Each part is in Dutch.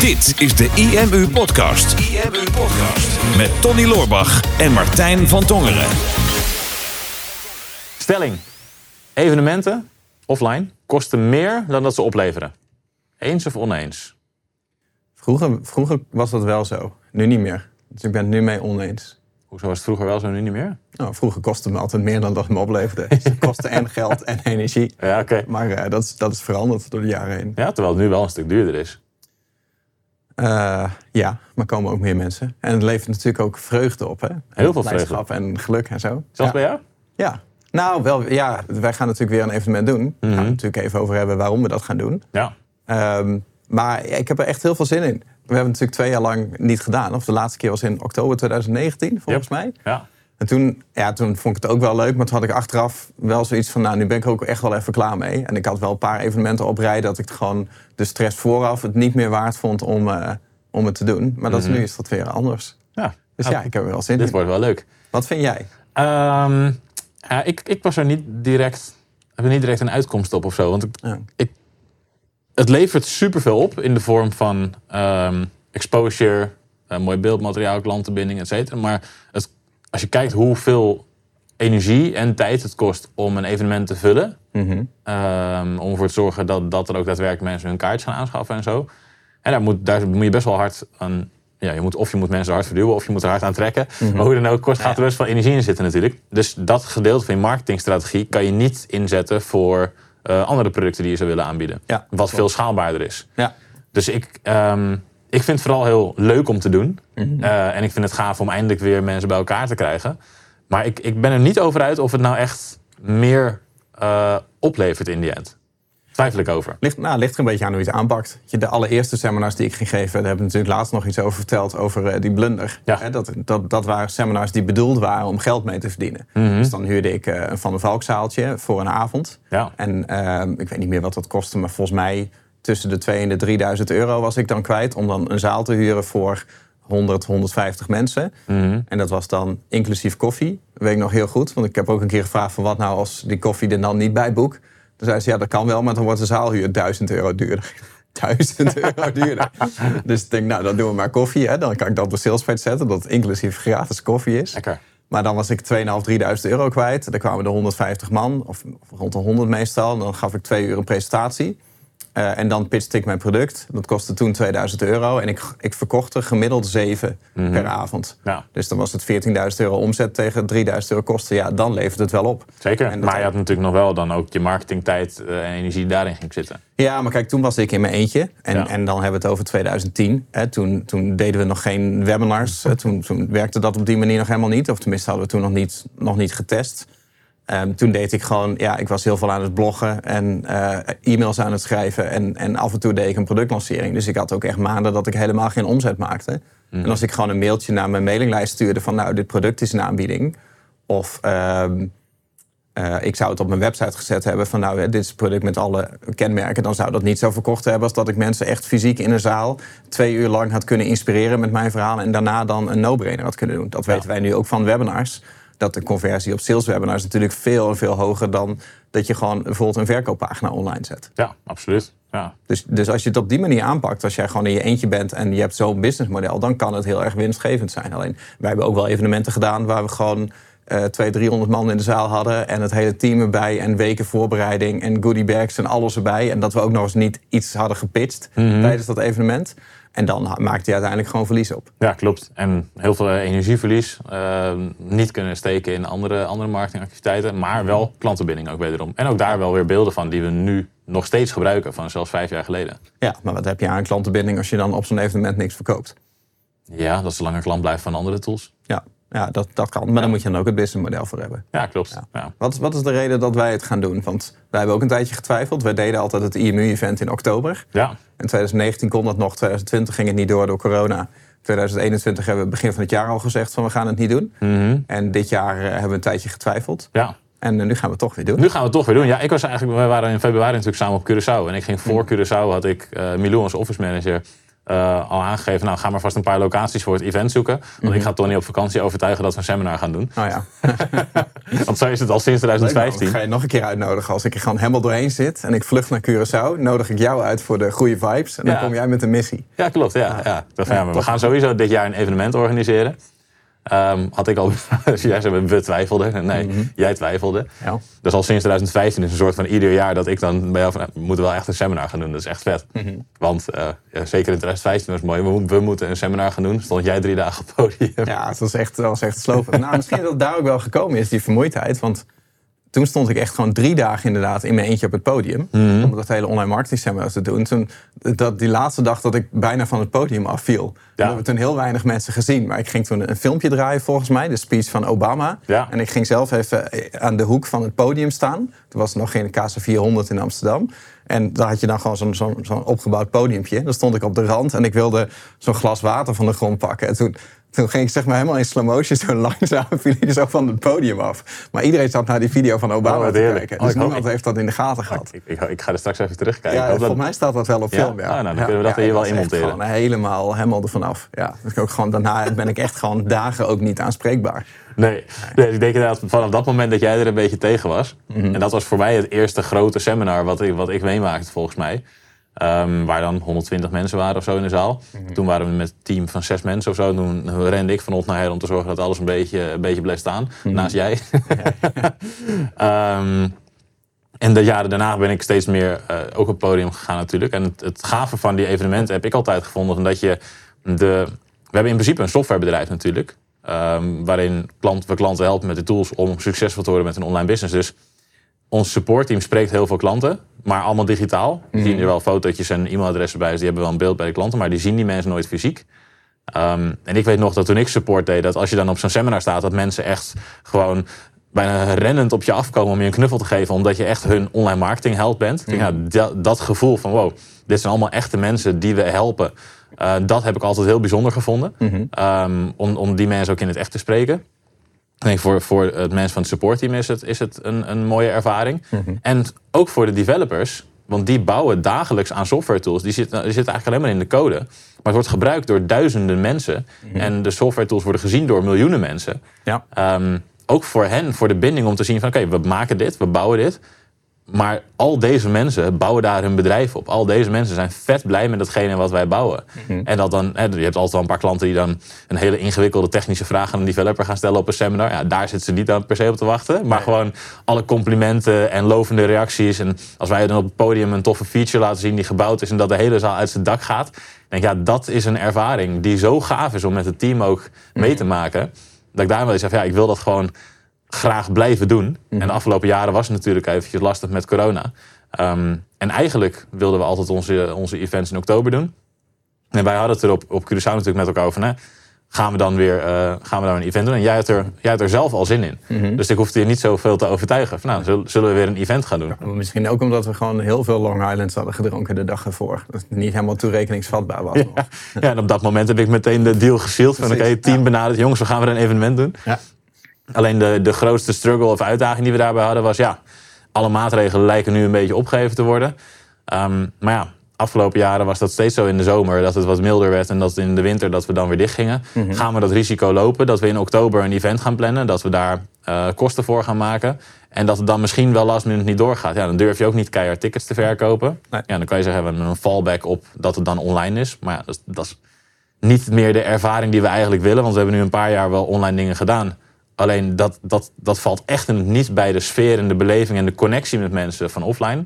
Dit is de IMU Podcast. IMU Podcast. Met Tony Loorbach en Martijn van Tongeren. Stelling. Evenementen, offline, kosten meer dan dat ze opleveren. Eens of oneens? Vroeger, vroeger was dat wel zo. Nu niet meer. Dus ik ben het nu mee oneens. Hoezo was het vroeger wel zo, nu niet meer? Nou, vroeger kostte het me altijd meer dan dat het me opleverde. Dus het kostte en geld en energie. Ja, oké. Maar eh, dat, is, dat is veranderd door de jaren heen. Ja, terwijl het nu wel een stuk duurder is. Eh, ja, maar komen ook meer mensen. En het levert natuurlijk ook vreugde op. Hè? En Heel veel blijdschap en geluk en zo. Zelfs ja. bij jou? Ja. Nou, wel, ja, wij gaan natuurlijk weer een evenement doen. Daar gaan Mhm. we het natuurlijk even over hebben waarom we dat gaan doen. Ja. Ehm, maar ik heb er echt heel veel zin in. We hebben het natuurlijk twee jaar lang niet gedaan. Of de laatste keer was in oktober 2019, volgens mij. Ja. En toen, ja, toen vond ik het ook wel leuk, maar toen had ik achteraf wel zoiets van, nou, nu ben ik er ook echt wel even klaar mee. En ik had wel een paar evenementen op rij dat ik gewoon de stress vooraf het niet meer waard vond om, eh, om het te doen. Maar dat is, nu is dat weer anders. ja. Dus ja, ik heb er wel zin Dit in. wordt wel leuk. Wat vind jij? Ehm, ja, ik, ik was er niet direct, heb er niet direct een uitkomst op of zo. Want ik, Ja. het levert superveel op in de vorm van ehm, exposure, eh, mooi beeldmateriaal, klantenbinding, et cetera. Maar het, als je kijkt hoeveel energie en tijd het kost om een evenement te vullen, Mhm. ehm, om ervoor te zorgen dat, dat er ook daadwerkelijk mensen hun kaartjes gaan aanschaffen en zo. En daar moet, daar moet je best wel hard aan. Ja, je moet, of je moet mensen hard verduwen of je moet er hard aan trekken. Maar hoe dan ook, kost, gaat er best wel energie in zitten natuurlijk. Dus dat gedeelte van je marketingstrategie kan je niet inzetten voor eh, andere producten die je zou willen aanbieden. Ja, wat veel schaalbaarder is. Ja. Dus ik, ehm, ik vind het vooral heel leuk om te doen. Eh, en ik vind het gaaf om eindelijk weer mensen bij elkaar te krijgen. Maar ik, ik ben er niet over uit of het nou echt meer eh, oplevert in die end. Twijfel ik over. Ligt, nou, ligt er een beetje aan hoe je het aanpakt. Je, de allereerste seminars die ik ging geven, daar hebben we natuurlijk laatst nog iets over verteld, over eh, die blunder. Ja. Dat, dat, dat waren seminars die bedoeld waren om geld mee te verdienen. Dus dan huurde ik een Van der Valk zaaltje voor een avond. Ja. En ehm, ik weet niet meer wat dat kostte, maar volgens mij tussen de 2 en de 3000 euro was ik dan kwijt om dan een zaal te huren voor 100, 150 mensen. En dat was dan inclusief koffie. Dat weet ik nog heel goed, want ik heb ook een keer gevraagd van wat nou als die koffie er dan niet bij boek. Toen zei ze, ja dat kan wel, maar dan wordt de zaalhuur 1000 euro duurder. 1000 euro duurder. dus ik denk, nou dan doen we maar koffie. Hè. Dan kan ik dat op de salespage zetten, dat het inclusief gratis koffie is. Lekker. Maar dan was ik 2.500, 3.000 euro kwijt. Dan kwamen er 150 man, of rond de 100 meestal. En dan gaf ik twee uur een presentatie. Eh, en dan pitchte ik mijn product. Dat kostte toen 2000 euro. En ik, ik verkocht er gemiddeld 7 per avond. Ja. Dus dan was het 14.000 euro omzet tegen 3000 euro kosten. Ja, dan levert het wel op. Zeker. Maar je had natuurlijk nog wel dan ook je marketingtijd eh, en energie daarin ging zitten. Ja, maar kijk, toen was ik in mijn eentje. En, Ja. en dan hebben we het over 2010. Hè. Toen, toen deden we nog geen webinars. Hè. Toen, toen werkte dat op die manier nog helemaal niet. Of tenminste hadden we toen nog niet, nog niet getest. Ehm, toen deed ik gewoon, ja, ik was heel veel aan het bloggen en eh, e-mails aan het schrijven. En, en af en toe deed ik een productlancering. Dus ik had ook echt maanden dat ik helemaal geen omzet maakte. En als ik gewoon een mailtje naar mijn mailinglijst stuurde van, nou, dit product is een aanbieding. Of ehm, eh, ik zou het op mijn website gezet hebben van nou, dit is het product met alle kenmerken. Dan zou dat niet zo verkocht hebben als dat ik mensen echt fysiek in een zaal twee uur lang had kunnen inspireren met mijn verhaal. En daarna dan een no-brainer had kunnen doen. Dat weten wij nu ook van webinars. Dat de conversie op sales webinars natuurlijk veel en veel hoger dan dat je gewoon bijvoorbeeld een verkooppagina online zet. Ja, absoluut. Ja. Dus, dus als je het op die manier aanpakt, als jij gewoon in je eentje bent en je hebt zo'n businessmodel, dan kan het heel erg winstgevend zijn. Alleen wij hebben ook wel evenementen gedaan waar we gewoon eh 200, 300 man in de zaal hadden en het hele team erbij en weken voorbereiding en goodiebags en alles erbij. En dat we ook nog eens niet iets hadden gepitcht tijdens dat evenement. En dan maakte je uiteindelijk gewoon verlies op. Ja, klopt. En heel veel energieverlies. eh, niet kunnen steken in andere, andere marketingactiviteiten. Maar wel klantenbinding ook wederom. En ook daar wel weer beelden van die we nu nog steeds gebruiken. Van zelfs vijf jaar geleden. Ja, maar wat heb je aan klantenbinding als je dan op zo'n evenement niks verkoopt? Ja, dat ze langer klant blijven van andere tools. Ja, ja dat, dat kan. Maar dan moet je dan ook het businessmodel voor hebben. Ja, klopt. Ja. Wat, is- wat is de reden dat wij het gaan doen? Want wij hebben ook een tijdje getwijfeld. Wij deden altijd het IMU-event in oktober. Ja. In 2019 kon dat nog, 2020 ging het niet door door corona. 2021 hebben we begin van het jaar al gezegd van we gaan het niet doen. En dit jaar eh, hebben we een tijdje getwijfeld. ja. En eh, nu gaan we het toch weer doen. Nu gaan we het toch weer doen. Ja, ik was eigenlijk, we waren in februari natuurlijk samen op Curaçao. En ik ging voor Curaçao, had ik eh Milou als office manager eh, al aangegeven, nou ga maar vast een paar locaties voor het event zoeken. Want ik ga Tony op vakantie overtuigen dat we een seminar gaan doen. Oh ja. Want zo is het al sinds Dan 2015. ga je nog een keer uitnodigen. Als ik er gewoon helemaal doorheen zit en ik vlucht naar Curaçao, nodig ik jou uit voor de goede vibes. En dan Ja. kom jij met een missie. Ja, klopt. Ja, ja. Ik van, ja, maar we gaan sowieso dit jaar een evenement organiseren. Ehm, had ik al, jij zei we twijfelden. Nee, jij twijfelde. Ja. Dus al sinds 2015 is een soort van ieder jaar dat ik dan bij jou van, we moeten wel echt een seminar gaan doen. Dat is echt vet. Want eh, ja, zeker in 2015 was het mooi. We, mo- we moeten een seminar gaan doen. Stond jij drie dagen op podium. Ja, het was echt, dat was echt slopen. nou, misschien dat het daar ook wel gekomen is, die vermoeidheid. Want toen stond ik echt gewoon drie dagen inderdaad in mijn eentje op het podium. Om dat hele online marketing seminar te doen. Toen, dat, die laatste dag dat ik bijna van het podium afviel. We hebben toen heel weinig mensen gezien. Maar ik ging toen een filmpje draaien volgens mij. De speech van Obama. Ja. En ik ging zelf even aan de hoek van het podium staan. Toen was er nog geen KC 400 in Amsterdam. En daar had je dan gewoon zo'n zo'n zo'n opgebouwd podiumpje. Dan stond ik op de rand en ik wilde zo'n glas water van de grond pakken. En toen, toen ging ik zeg maar helemaal in slow motion zo langzaam viel ik zo van het podium af. Maar iedereen zat naar die video van Obama Oh, te kijken. Oh, Dus hoop- niemand heeft dat in de gaten gehad. Ik, ik, ik ga er straks even terugkijken. Ja, dat- volgens mij staat dat wel op Ja? film. Ja. Ah, nou, dan kunnen we dat er hier wel in monteren. Gewoon helemaal, helemaal ervan af. Ja. Dus ik ook gewoon, daarna ben ik echt gewoon dagen ook niet aanspreekbaar. Nee, nee, ik denk inderdaad vanaf dat moment dat jij er een beetje tegen was. Mhm. En dat was voor mij het eerste grote seminar wat ik, wat ik meemaakte volgens mij. Ehm, waar dan 120 mensen waren of zo in de zaal. Mhm. Toen waren we met een team van zes mensen of zo. Toen rende ik van ons naar her om te zorgen dat alles een beetje, een beetje bleef staan. Mhm. Naast jij. Ehm, en de jaren daarna ben ik steeds meer eh, ook op het podium gegaan natuurlijk. En het, het gave van die evenementen heb ik altijd gevonden. Omdat je de... We hebben in principe een softwarebedrijf natuurlijk. ehm, waarin klant, we klanten helpen met de tools om succesvol te worden met een online business. Dus ons supportteam spreekt heel veel klanten, maar allemaal digitaal. Die zien er wel fotootjes en e-mailadressen bij, dus die hebben wel een beeld bij de klanten, maar die zien die mensen nooit fysiek. Ehm, en ik weet nog dat toen ik support deed, dat als je dan op zo'n seminar staat, dat mensen echt gewoon bijna rennend op je afkomen om je een knuffel te geven, omdat je echt hun online marketing held bent. Denk, ja, dat, dat gevoel van wow, dit zijn allemaal echte mensen die we helpen. eh, dat heb ik altijd heel bijzonder gevonden. Ehm, om, om die mensen ook in het echt te spreken. Ik denk voor, voor het mensen van het supportteam is het, is het een, een mooie ervaring. En ook voor de developers, want die bouwen dagelijks aan software tools. Die zitten, die zitten eigenlijk alleen maar in de code. Maar het wordt gebruikt door duizenden mensen. En de software tools worden gezien door miljoenen mensen. Ja. Ehm, ook voor hen, voor de binding om te zien van oké, we maken dit, we bouwen dit. Maar al deze mensen bouwen daar hun bedrijf op. Al deze mensen zijn vet blij met datgene wat wij bouwen. En dat dan, je hebt altijd wel een paar klanten die dan een hele ingewikkelde technische vraag aan een developer gaan stellen op een seminar. Ja, daar zitten ze niet aan per se op te wachten. Maar gewoon alle complimenten en lovende reacties. En als wij dan op het podium een toffe feature laten zien die gebouwd is en dat de hele zaal uit zijn dak gaat. denk ik, ja, dat is een ervaring die zo gaaf is om met het team ook mee te maken. Dat ik daarom wel eens zeg, ja, ik wil dat gewoon graag blijven doen. En de afgelopen jaren was het natuurlijk eventjes lastig met corona. Ehm, en eigenlijk wilden we altijd onze, onze events in oktober doen. En wij hadden het er op, op Curaçao natuurlijk met elkaar over. Hè? Gaan we dan weer eh, gaan we dan een event doen? En jij had er, jij had er zelf al zin in. Dus ik hoefde je niet zoveel te overtuigen. Van, nou, zullen, we weer een event gaan doen? Misschien ook omdat we gewoon heel veel Long Islands hadden gedronken de dag ervoor. Dat het niet helemaal toerekeningsvatbaar was. Ja, en op dat moment heb ik meteen de deal gesealed. Van oké, het team benaderd. Jongens, we gaan weer een evenement doen. Alleen de, de grootste struggle of uitdaging die we daarbij hadden was... ja, alle maatregelen lijken nu een beetje opgegeven te worden. Ehm, maar ja, afgelopen jaren was dat steeds zo in de zomer... dat het wat milder werd en dat in de winter dat we dan weer dicht gingen. Gaan we dat risico lopen dat we in oktober een event gaan plannen... dat we daar eh, kosten voor gaan maken... en dat het dan misschien wel last minute niet doorgaat. Ja, dan durf je ook niet keihard tickets te verkopen. Nee. Ja, dan kan je zeggen, we hebben een fallback op dat het dan online is. Maar ja, dat is niet meer de ervaring die we eigenlijk willen. Want we hebben nu een paar jaar wel online dingen gedaan. Alleen dat, dat, dat valt echt niet bij de sfeer en de beleving en de connectie met mensen van offline.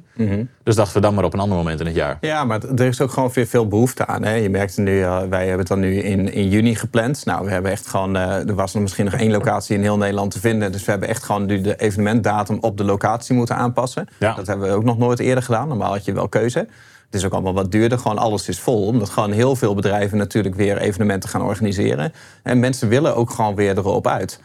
Dus dachten we dan maar op een ander moment in het jaar. Ja, maar er is ook gewoon veel, veel behoefte aan. Hè? Je merkt nu, eh, wij hebben het dan nu in, in juni gepland. Nou, we hebben echt gewoon, eh, er was nog misschien nog één locatie in heel Nederland te vinden. Dus we hebben echt gewoon nu de evenementdatum op de locatie moeten aanpassen. Ja. Dat hebben we ook nog nooit eerder gedaan. Normaal had je wel keuze. Het is ook allemaal wat duurder, gewoon alles is vol. Omdat gewoon heel veel bedrijven natuurlijk weer evenementen gaan organiseren. En mensen willen ook gewoon weer erop uit.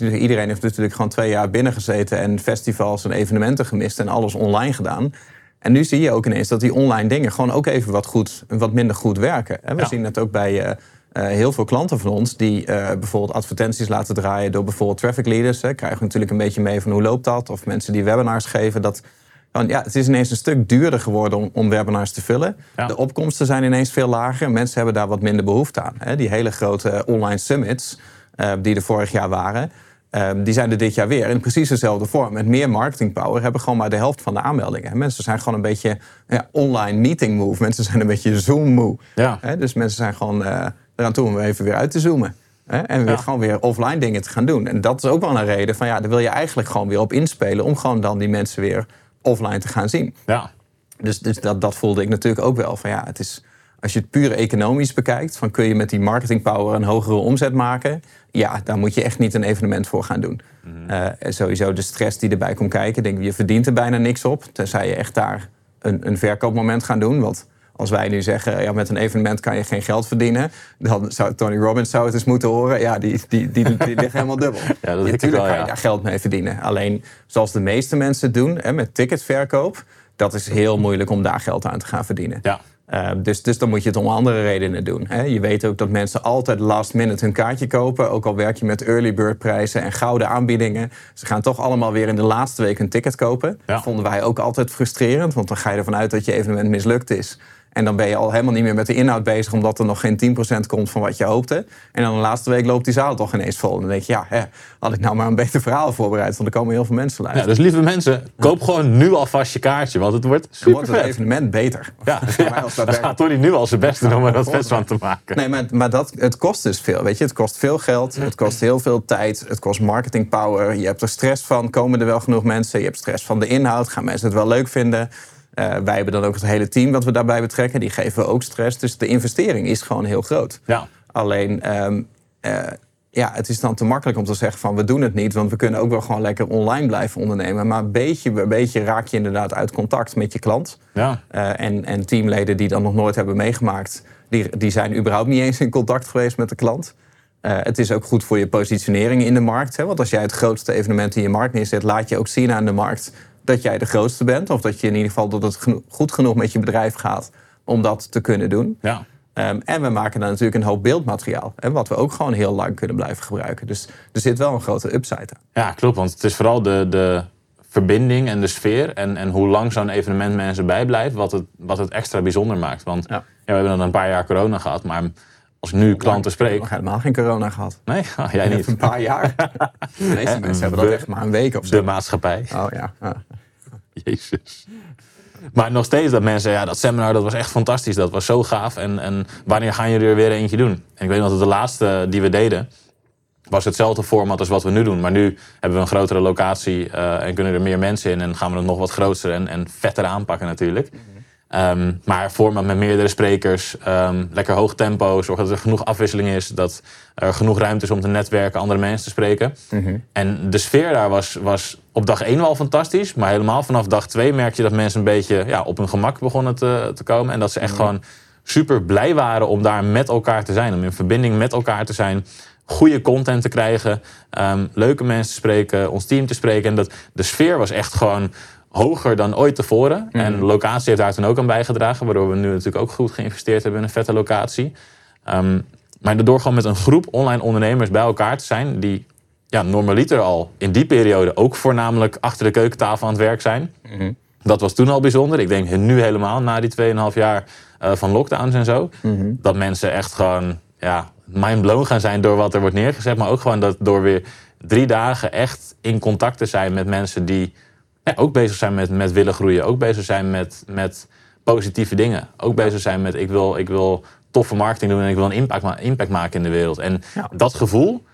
Iedereen heeft natuurlijk gewoon twee jaar binnengezeten... en festivals en evenementen gemist en alles online gedaan. En nu zie je ook ineens dat die online dingen gewoon ook even wat, goed, wat minder goed werken. En we Ja. zien het ook bij eh, eh, heel veel klanten van ons... die eh, bijvoorbeeld advertenties laten draaien door bijvoorbeeld traffic leaders. Krijgen we natuurlijk een beetje mee van hoe loopt dat. Of mensen die webinars geven. Dat, Want ja, het is ineens een stuk duurder geworden om, om webinars te vullen. Ja. De opkomsten zijn ineens veel lager. Mensen hebben daar wat minder behoefte aan. Hè. Die hele grote online summits uh, die er vorig jaar waren... Uh, die zijn er dit jaar weer in precies dezelfde vorm. Met meer marketing power hebben gewoon maar de helft van de aanmeldingen. Mensen zijn gewoon een beetje ja, online meeting move. Mensen zijn een beetje Zoom moe. Ja. Dus mensen zijn gewoon uh, eraan toe om even weer uit te zoomen. Hè? En weer, Ja. gewoon weer offline dingen te gaan doen. En dat is ook wel een reden van ja, daar wil je eigenlijk gewoon weer op inspelen. Om gewoon dan die mensen weer offline te gaan zien. Ja. Dus, dus dat, dat voelde ik natuurlijk ook wel. Van ja, het is, als je het puur economisch bekijkt, van kun je met die marketing power een hogere omzet maken? Ja, daar moet je echt niet een evenement voor gaan doen. Uh, en sowieso de stress die erbij komt kijken. Denk, je verdient er bijna niks op. Tenzij je echt daar een, een verkoopmoment gaat doen. Want als wij nu zeggen, ja, met een evenement kan je geen geld verdienen. Dan zou Tony Robbins zou het eens moeten horen. Ja, die, die, die, die, ligt helemaal dubbel. Ja, dat Natuurlijk wel, kan je ja. daar geld mee verdienen. Alleen, zoals de meeste mensen doen, hè, met ticketverkoop... dat is heel moeilijk om daar geld aan te gaan verdienen. Ja. Uh, dus, dus dan moet je het om andere redenen doen. Hè. Je weet ook dat mensen altijd last minute hun kaartje kopen. Ook al werk je met early bird prijzen en gouden aanbiedingen. Ze gaan toch allemaal weer in de laatste week een ticket kopen. Ja. Dat vonden wij ook altijd frustrerend. Want dan ga je ervan uit dat je evenement mislukt is. En dan ben je al helemaal niet meer met de inhoud bezig... omdat er nog geen 10% komt van wat je hoopte. En dan de laatste week loopt die zaal toch ineens vol. En dan denk je, ja, hè, had ik nou maar een beter verhaal voorbereid... want er komen heel veel mensen Ja, luisteren. dus lieve mensen, koop gewoon nu alvast je kaartje, want het wordt super wordt het vet. evenement beter. Ja, mij ja. als dat gaat Tony nu al zijn best doen om er wat vets van te maken. Nee, maar, maar dat, het kost dus veel. Weet je? Het kost veel geld, het kost heel veel tijd, het kost marketing power. Je hebt er stress van, komen er wel genoeg mensen? Je hebt stress van de inhoud, gaan mensen het wel leuk vinden? Uh, wij hebben dan ook het hele team wat we daarbij betrekken. Die geven ook stress. Dus de investering is gewoon heel groot. Ja. Alleen, um, uh, ja, het is dan te makkelijk om te zeggen van we doen het niet. Want we kunnen ook wel gewoon lekker online blijven ondernemen. Maar beetje bij beetje raak je inderdaad uit contact met je klant. Ja. Uh, en, en teamleden die dan nog nooit hebben meegemaakt... die, die zijn überhaupt niet eens in contact geweest met de klant. Uh, het is ook goed voor je positionering in de markt. Hè? Want als jij het grootste evenement in je markt neerzet... laat je ook zien aan de markt dat jij de grootste bent. Of dat je in ieder geval dat het geno goed genoeg met je bedrijf gaat... om dat te kunnen doen. Ja. Um, en we maken dan natuurlijk een hoop beeldmateriaal. Hè, wat we ook gewoon heel lang kunnen blijven gebruiken. Dus er zit wel een grote upside aan. Ja, klopt. Want het is vooral de, de verbinding en de sfeer. En, en hoe lang zo'n evenement mensen bijblijft. Wat het, wat het extra bijzonder maakt. Want ja. Ja, we hebben dan een paar jaar corona gehad. Maar als ik nu klanten spreek... Ik heb helemaal geen corona gehad. Nee, oh, jij niet. Een paar jaar. De meeste mensen hebben dat echt maar een week of zo. De maatschappij. Oh ja. ja. Jezus. Maar nog steeds dat mensen, ja, dat seminar dat was echt fantastisch. Dat was zo gaaf. En, en wanneer gaan jullie er weer eentje doen? En ik weet nog dat de laatste die we deden, was hetzelfde format als wat we nu doen. Maar nu hebben we een grotere locatie uh, en kunnen er meer mensen in. En gaan we het nog wat groter en, en vetter aanpakken natuurlijk. Um, maar format met meerdere sprekers, um, lekker hoog tempo. Zorg dat er genoeg afwisseling is. Dat er genoeg ruimte is om te netwerken, andere mensen te spreken. Mm -hmm. En de sfeer daar was, was op dag één wel fantastisch. Maar helemaal vanaf dag twee merk je dat mensen een beetje ja, op hun gemak begonnen te, te komen. En dat ze echt mm -hmm. gewoon super blij waren om daar met elkaar te zijn. Om in verbinding met elkaar te zijn. Goede content te krijgen. Um, leuke mensen te spreken. Ons team te spreken. En dat, de sfeer was echt gewoon hoger dan ooit tevoren. Mm -hmm. En de locatie heeft daar toen ook aan bijgedragen. Waardoor we nu natuurlijk ook goed geïnvesteerd hebben in een vette locatie. Um, maar door gewoon met een groep online ondernemers bij elkaar te zijn. Die ja, normaliter al in die periode ook voornamelijk achter de keukentafel aan het werk zijn. Mm -hmm. Dat was toen al bijzonder. Ik denk nu helemaal na die 2,5 jaar uh, van lockdowns en zo. Mm -hmm. Dat mensen echt gewoon ja, mindblown gaan zijn door wat er wordt neergezet. Maar ook gewoon dat door weer drie dagen echt in contact te zijn met mensen die ja, ook bezig zijn met, met willen groeien. Ook bezig zijn met, met positieve dingen. Ook bezig zijn met ik wil, ik wil toffe marketing doen en ik wil een impact, ma impact maken in de wereld. En ja. dat gevoel,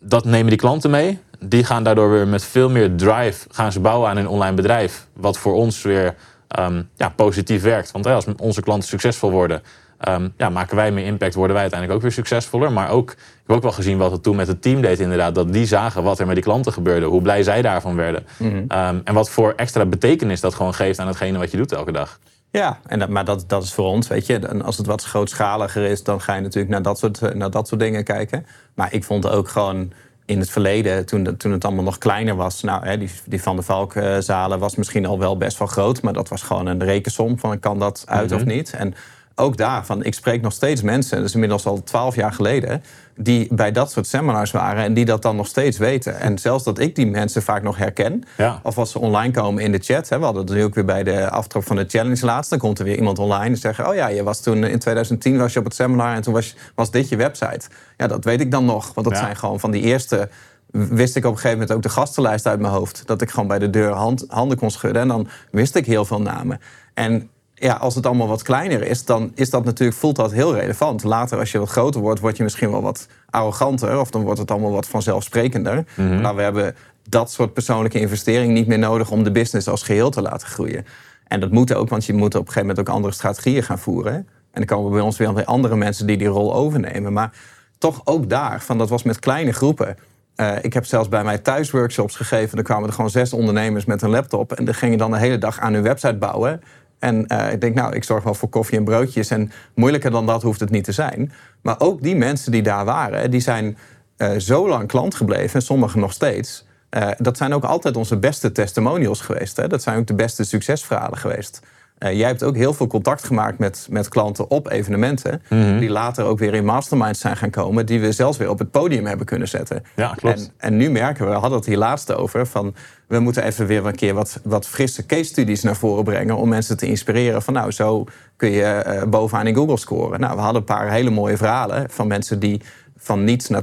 dat nemen die klanten mee. Die gaan daardoor weer met veel meer drive gaan ze bouwen aan een online bedrijf. Wat voor ons weer um, ja, positief werkt. Want als onze klanten succesvol worden, um, ja, maken wij meer impact, worden wij uiteindelijk ook weer succesvoller. Maar ook, ik heb ook wel gezien wat het toen met het team deed inderdaad. Dat die zagen wat er met die klanten gebeurde. Hoe blij zij daarvan werden. Mm -hmm. um, en wat voor extra betekenis dat gewoon geeft aan hetgene wat je doet elke dag. Ja, en dat, maar dat, dat is voor ons, weet je. En als het wat grootschaliger is, dan ga je natuurlijk naar dat soort, naar dat soort dingen kijken. Maar ik vond ook gewoon in het verleden, toen, toen het allemaal nog kleiner was... Nou, hè, die, die Van der Valk-zalen was misschien al wel best wel groot... maar dat was gewoon een rekensom van kan dat uit mm -hmm. of niet. En ook daarvan, ik spreek nog steeds mensen, dat is inmiddels al twaalf jaar geleden, die bij dat soort seminars waren en die dat dan nog steeds weten. En zelfs dat ik die mensen vaak nog herken, Ja. of als ze online komen in de chat. Hè, we hadden het nu ook weer bij de aftrap van de challenge laatst. Dan komt er weer iemand online en zegt: Oh ja, je was toen in 2010 was je op het seminar en toen was, was dit je website. Ja, dat weet ik dan nog. Want dat Ja. zijn gewoon van die eerste. Wist ik op een gegeven moment ook de gastenlijst uit mijn hoofd. Dat ik gewoon bij de deur hand, handen kon schudden. En dan wist ik heel veel namen. En ja, als het allemaal wat kleiner is, dan is dat natuurlijk, voelt dat heel relevant. Later, als je wat groter wordt, word je misschien wel wat arroganter. Of dan wordt het allemaal wat vanzelfsprekender. Maar we hebben dat soort persoonlijke investering niet meer nodig om de business als geheel te laten groeien. En dat moet ook, want je moet op een gegeven moment ook andere strategieën gaan voeren. En dan komen bij ons weer andere mensen die die rol overnemen. Maar toch ook daar, van dat was met kleine groepen. Eh, ik heb zelfs bij mij thuis workshops gegeven. Er kwamen er gewoon zes ondernemers met een laptop. En die gingen dan de hele dag aan hun website bouwen. En eh, ik denk, nou, ik zorg wel voor koffie en broodjes. En moeilijker dan dat hoeft het niet te zijn. Maar ook die mensen die daar waren, die zijn eh, zo lang klant gebleven. En sommigen nog steeds. Eh, dat zijn ook altijd onze beste testimonials geweest. Hè? Dat zijn ook de beste succesverhalen geweest. Eh, jij hebt ook heel veel contact gemaakt met, met klanten op evenementen. Die later ook weer in masterminds zijn gaan komen. Die we zelfs weer op het podium hebben kunnen zetten. Ja, klopt. En, en nu merken we, we hadden het hier laatst over. Van, we moeten even weer een keer wat, wat frisse case studies naar voren brengen. Om mensen te inspireren. Van nou, zo kun je eh, bovenaan in Google scoren. Nou, we hadden een paar hele mooie verhalen van mensen die van niets naar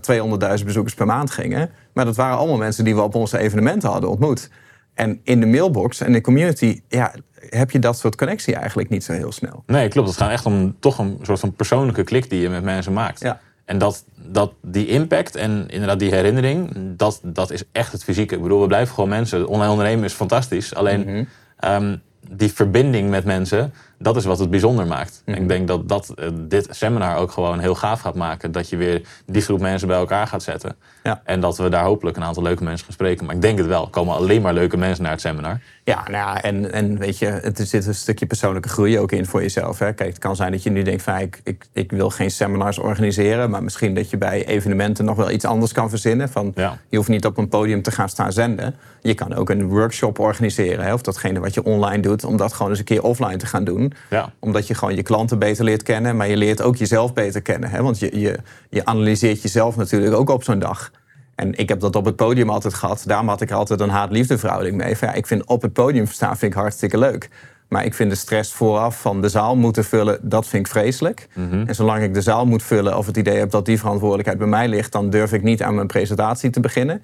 200.000 bezoekers per maand gingen. Maar dat waren allemaal mensen die we op onze evenementen hadden ontmoet. En in de mailbox en de community ja, heb je dat soort connectie eigenlijk niet zo heel snel. Nee, klopt. Het gaat echt om toch een soort van persoonlijke klik die je met mensen maakt. Ja. En dat, dat die impact en inderdaad die herinnering, dat, dat is echt het fysieke. Ik bedoel, we blijven gewoon mensen. Online ondernemen is fantastisch. Alleen Mhm. ehm, die verbinding met mensen, dat is wat het bijzonder maakt. Mhm. Ik denk dat, dat eh, dit seminar ook gewoon heel gaaf gaat maken. Dat je weer die groep mensen bij elkaar gaat zetten. Ja. En dat we daar hopelijk een aantal leuke mensen gaan spreken. Maar ik denk het wel. Er komen alleen maar leuke mensen naar het seminar. Ja, nou ja, en, en weet je, het er zit een stukje persoonlijke groei ook in voor jezelf. Hè? Kijk, het kan zijn dat je nu denkt van ik, ik, ik wil geen seminars organiseren, maar misschien dat je bij evenementen nog wel iets anders kan verzinnen. Van, Ja. Je hoeft niet op een podium te gaan staan zenden. Je kan ook een workshop organiseren, hè? of datgene wat je online doet, om dat gewoon eens een keer offline te gaan doen. Ja. Omdat je gewoon je klanten beter leert kennen, maar je leert ook jezelf beter kennen. Hè? Want je, je, je analyseert jezelf natuurlijk ook op zo'n dag. En ik heb dat op het podium altijd gehad. Daarom had ik er altijd een haat-liefde verhouding mee. Van, ja, ik vind op het podium staan vind ik hartstikke leuk. Maar ik vind de stress vooraf van de zaal moeten vullen, dat vind ik vreselijk. En zolang ik de zaal moet vullen of het idee heb dat die verantwoordelijkheid bij mij ligt, dan durf ik niet aan mijn presentatie te beginnen.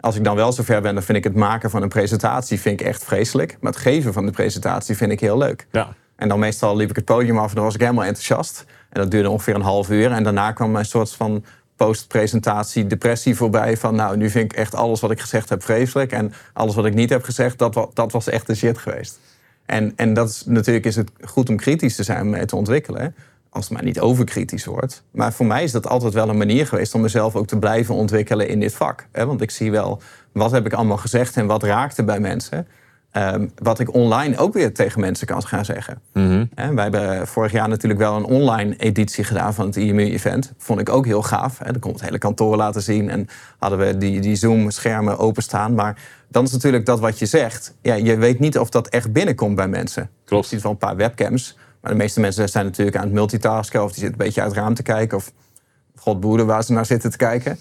Als ik dan wel zover ben, dan vind ik het maken van een presentatie vind ik echt vreselijk. Maar het geven van de presentatie vind ik heel leuk. Ja. En dan meestal liep ik het podium af en dan was ik helemaal enthousiast. En dat duurde ongeveer een half uur. En daarna kwam een soort van post-presentatie depressie voorbij. Van nou, nu vind ik echt alles wat ik gezegd heb vreselijk. En alles wat ik niet heb gezegd, dat, dat was echt de shit geweest. En, en dat is, natuurlijk is het goed om kritisch te zijn mee te ontwikkelen. Als het maar niet overkritisch wordt. Maar voor mij is dat altijd wel een manier geweest om mezelf ook te blijven ontwikkelen in dit vak. Want ik zie wel, wat heb ik allemaal gezegd en wat raakte bij mensen. Ehm, wat ik online ook weer tegen mensen kan gaan zeggen. Hè, wij hebben vorig jaar natuurlijk wel een online editie gedaan van het IMU-event. Vond ik ook heel gaaf. Dan kon het hele kantoor laten zien en hadden we die, die Zoom-schermen openstaan. Maar dan is natuurlijk dat wat je zegt. Ja, je weet niet of dat echt binnenkomt bij mensen. Klopt. Je ziet wel een paar webcams. Maar de meeste mensen zijn natuurlijk aan het multitasken... of die zitten een beetje uit het raam te kijken... of god boede waar ze naar zitten te kijken.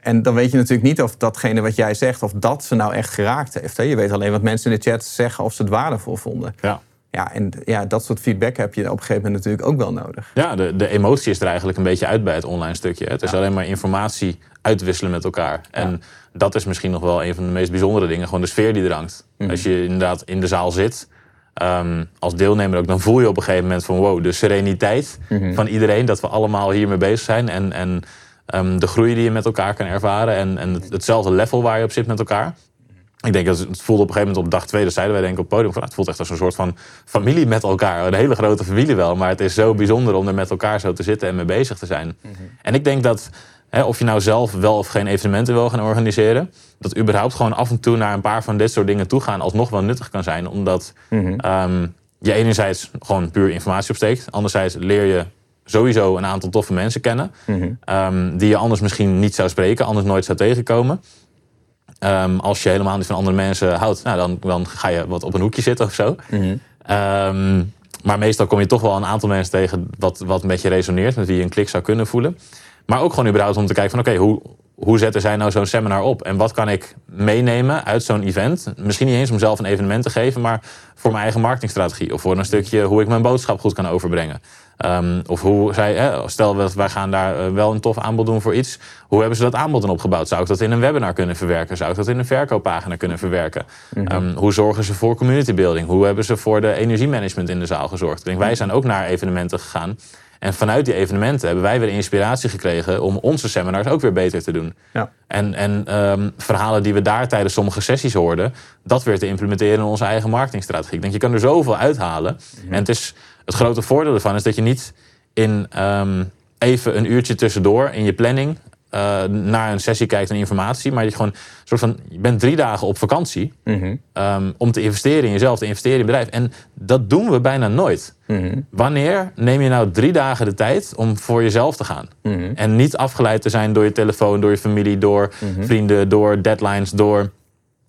En dan weet je natuurlijk niet of datgene wat jij zegt... of dat ze nou echt geraakt heeft. Hè. Je weet alleen wat mensen in de chat zeggen... of ze het waardevol vonden. Ja. Ja, en ja, dat soort feedback heb je op een gegeven moment natuurlijk ook wel nodig. Ja, de, de emotie is er eigenlijk een beetje uit bij het online stukje. Het is alleen maar informatie uitwisselen met elkaar. En dat is misschien nog wel een van de meest bijzondere dingen. Gewoon de sfeer die er hangt. Als je inderdaad in de zaal zit, ehm, als deelnemer ook, dan voel je op een gegeven moment van wow, de sereniteit van iedereen. Dat we allemaal hiermee bezig zijn. En, en ehm, de groei die je met elkaar kan ervaren. En, en het- hetzelfde level waar je op zit met elkaar. Ik denk dat het voelde op een gegeven moment op dag twee, dat zeiden wij denk ik op het podium, van, nou, het voelt echt als een soort van familie met elkaar. Een hele grote familie wel, maar het is zo bijzonder om er met elkaar zo te zitten en mee bezig te zijn. En ik denk dat, hè, of je nou zelf wel of geen evenementen wil gaan organiseren, dat überhaupt gewoon af en toe naar een paar van dit soort dingen toe gaan alsnog wel nuttig kan zijn. Omdat ehm, je enerzijds gewoon puur informatie opsteekt, anderzijds leer je sowieso een aantal toffe mensen kennen, ehm, die je anders misschien niet zou spreken, anders nooit zou tegenkomen. Ehm, als je helemaal niet van andere mensen houdt, nou, dan, dan ga je wat op een hoekje zitten of zo. Ehm, maar meestal kom je toch wel een aantal mensen tegen wat, wat met je resoneert, met wie je een klik zou kunnen voelen. Maar ook gewoon überhaupt om te kijken van oké, hoe, hoe zetten zij nou zo'n seminar op? En wat kan ik meenemen uit zo'n event? Misschien niet eens om zelf een evenement te geven, maar voor mijn eigen marketingstrategie. Of voor een stukje hoe ik mijn boodschap goed kan overbrengen. Um, of hoe zij, hè, stel dat wij gaan daar eh, wel een tof aanbod doen voor iets. Hoe hebben ze dat aanbod dan opgebouwd? Zou ik dat in een webinar kunnen verwerken? Zou ik dat in een verkooppagina kunnen verwerken? um, hoe zorgen ze voor community building? Hoe hebben ze voor de energiemanagement in de zaal gezorgd? Ik denk, wij zijn ook naar evenementen gegaan. En vanuit die evenementen hebben wij weer inspiratie gekregen om onze seminars ook weer beter te doen. Ja. En, en um, verhalen die we daar tijdens sommige sessies hoorden, dat weer te implementeren in onze eigen marketingstrategie. Ik denk, je kan er zoveel uithalen. Mhm. En het, is, het grote voordeel ervan is dat je niet in um, even een uurtje tussendoor in je planning uh, naar een sessie kijkt en informatie. Maar je, gewoon, soort van, je bent drie dagen op vakantie mm um, om te investeren in jezelf, te investeren in je bedrijf. En dat doen we bijna nooit. -hmm. Wanneer neem je nou drie dagen de tijd om voor jezelf te gaan? -hmm. En niet afgeleid te zijn door je telefoon, door je familie, door vrienden, door deadlines, door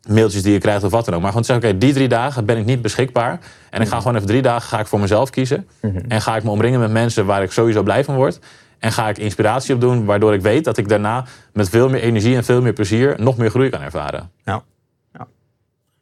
mailtjes die je krijgt of wat dan ook. Maar gewoon te zeggen, oké, okay, die drie dagen ben ik niet beschikbaar. En ik ga gewoon even drie dagen ga ik voor mezelf kiezen. En ga ik me omringen met mensen waar ik sowieso blij van word. En ga ik inspiratie op doen, waardoor ik weet dat ik daarna met veel meer energie en veel meer plezier nog meer groei kan ervaren. Ja, ja.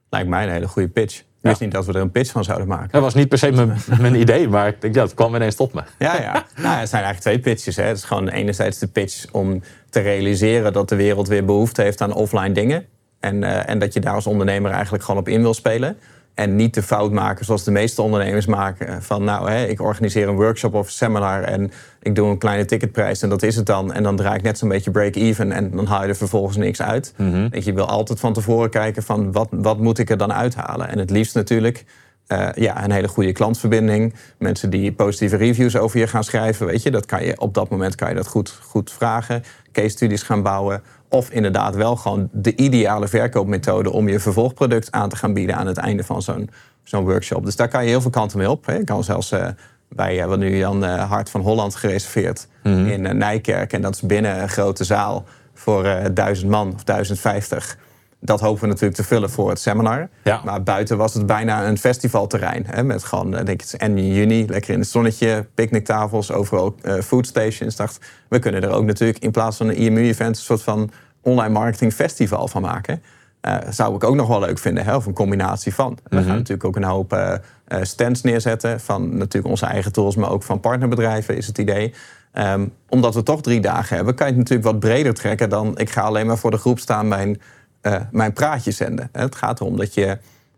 lijkt mij een hele goede pitch. Ik wist niet dat we er een pitch van zouden maken. Dat was niet per se mijn, mijn idee, maar ik denk, ja, het kwam ineens tot me. Ja, ja. Nou, het zijn eigenlijk twee pitches. Hè. Het is gewoon enerzijds de pitch om te realiseren dat de wereld weer behoefte heeft aan offline dingen. En, uh, en dat je daar als ondernemer eigenlijk gewoon op in wil spelen. En niet de fout maken zoals de meeste ondernemers maken. Van nou, hè, ik organiseer een workshop of een seminar en ik doe een kleine ticketprijs en dat is het dan. En dan draai ik net zo'n beetje break-even en dan haal je er vervolgens niks uit. Mm Je wil altijd van tevoren kijken van wat, wat moet ik er dan uithalen. En het liefst natuurlijk uh, ja, een hele goede klantverbinding. Mensen die positieve reviews over je gaan schrijven. Weet je, dat kan je, op dat moment kan je dat goed, goed vragen. Case studies gaan bouwen. Of inderdaad wel gewoon de ideale verkoopmethode om je vervolgproduct aan te gaan bieden aan het einde van zo'n zo'n workshop. Dus daar kan je heel veel kanten mee op. Je kan zelfs uh, bij uh, wat nu Jan uh, Hart van Holland gereserveerd mm -hmm. in Nijkerk. En dat is binnen een grote zaal voor duizend man of 1050. Dat hopen we natuurlijk te vullen voor het seminar. Ja. Maar buiten was het bijna een festivalterrein. Hè, met gewoon, denk ik, het in juni, lekker in het zonnetje, picknicktafels, overal uh, foodstations. Dacht, we kunnen er ook natuurlijk in plaats van een IMU-event een soort van online marketing festival van maken. Uh, zou ik ook nog wel leuk vinden, hè? of een combinatie van. We mm -hmm. gaan natuurlijk ook een hoop uh, stands neerzetten van natuurlijk onze eigen tools, maar ook van partnerbedrijven is het idee. Um, omdat we toch drie dagen hebben, kan je het natuurlijk wat breder trekken dan ik ga alleen maar voor de groep staan mijn uh, mijn praatje zenden. Het gaat erom dat je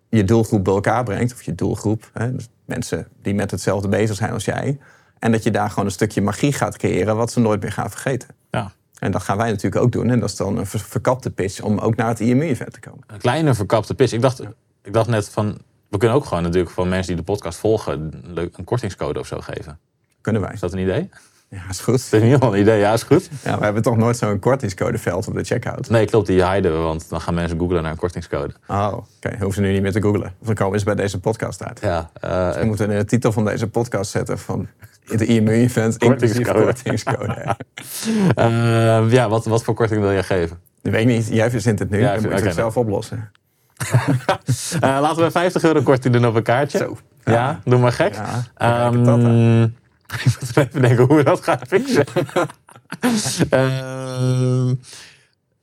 je doelgroep bij elkaar brengt, of je doelgroep, hè, dus mensen die met hetzelfde bezig zijn als jij. En dat je daar gewoon een stukje magie gaat creëren, wat ze nooit meer gaan vergeten. Ja. En dat gaan wij natuurlijk ook doen. En dat is dan een verkapte pitch om ook naar het IMU-event te komen. Een kleine verkapte pitch. Ik dacht, ik dacht net van, we kunnen ook gewoon natuurlijk voor mensen die de podcast volgen, een kortingscode of zo geven. Kunnen wij. Is dat een idee? Ja, is goed. Dat is ieder geval een idee, ja, is goed. Ja, we hebben toch nooit zo'n kortingscodeveld op de checkout? Nee, klopt, die hiden we, want dan gaan mensen googlen naar een kortingscode. Oh, oké. Okay. Hoeven ze nu niet meer te googlen. Of dan komen ze bij deze podcast uit. Ja. Uh, dus we moeten in de titel van deze podcast zetten van de IMU-event kortingscode. kortingscode. ja, uh, ja wat, wat voor korting wil jij geven? Dat weet ik niet. Jij verzint het nu. Ja, dan moet je het zelf oplossen. uh, laten we 50 euro korting doen op een kaartje. Zo. Ja, ja doe maar gek. Ja, um, ik moet even denken hoe we dat gaan fixen. uh,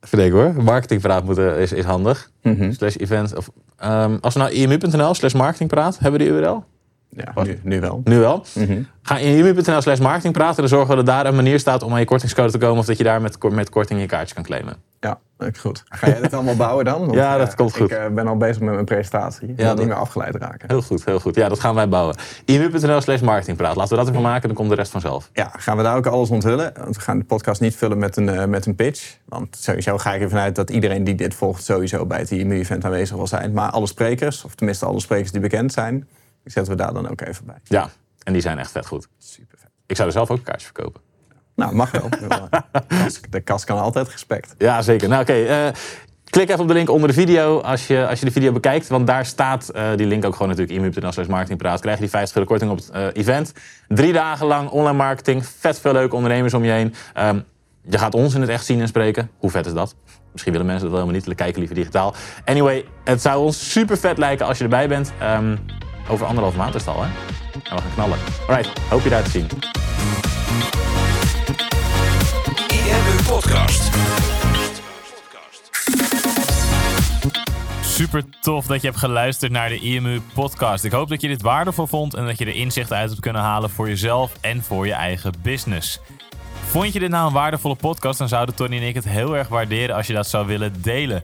even denken hoor. Marketingpraat moeten, is, is handig. Mm -hmm. Slash event. Of, um, als we nou imu.nl slash marketingpraat, hebben we die URL? Ja, nu, nu wel. Nu wel. Mm -hmm. Ga in imu.nl slash marketingpraat en dan zorgen we dat daar een manier staat om aan je kortingscode te komen of dat je daar met, met korting je kaartje kan claimen. Ja, goed. Ga jij dit allemaal bouwen dan? Want, ja, dat komt goed. Ik uh, ben al bezig met mijn presentatie. Ik ja, wil niet meer afgeleid raken. Heel goed, heel goed. Ja, dat gaan wij bouwen. imu.nl slash marketingpraat. Laten we dat even maken, dan komt de rest vanzelf. Ja, gaan we daar ook alles onthullen. Want we gaan de podcast niet vullen met een, uh, met een pitch. Want sowieso ga ik ervan uit dat iedereen die dit volgt sowieso bij het IMU-event aanwezig wil zijn. Maar alle sprekers, of tenminste alle sprekers die bekend zijn, zetten we daar dan ook even bij. Ja, en die zijn echt vet goed. Super vet. Ik zou er zelf ook een kaartje verkopen. Nou, mag wel. de kas kan altijd gespekt. Ja, zeker. Nou, oké. Okay, uh, klik even op de link onder de video als je, als je de video bekijkt. Want daar staat uh, die link ook gewoon natuurlijk imu.nl slash marketingpraat. Krijg je die 50 euro korting op het uh, event. Drie dagen lang online marketing. Vet veel leuke ondernemers om je heen. Um, je gaat ons in het echt zien en spreken. Hoe vet is dat? Misschien willen mensen dat wel helemaal niet. Kijken liever digitaal. Anyway, het zou ons super vet lijken als je erbij bent. Um, over anderhalve maand is het al, hè? En we gaan knallen. Alright, hoop je daar te zien. IMU Podcast. Super tof dat je hebt geluisterd naar de IMU podcast. Ik hoop dat je dit waardevol vond en dat je er inzicht uit hebt kunnen halen voor jezelf en voor je eigen business. Vond je dit nou een waardevolle podcast, dan zouden Tony en ik het heel erg waarderen als je dat zou willen delen.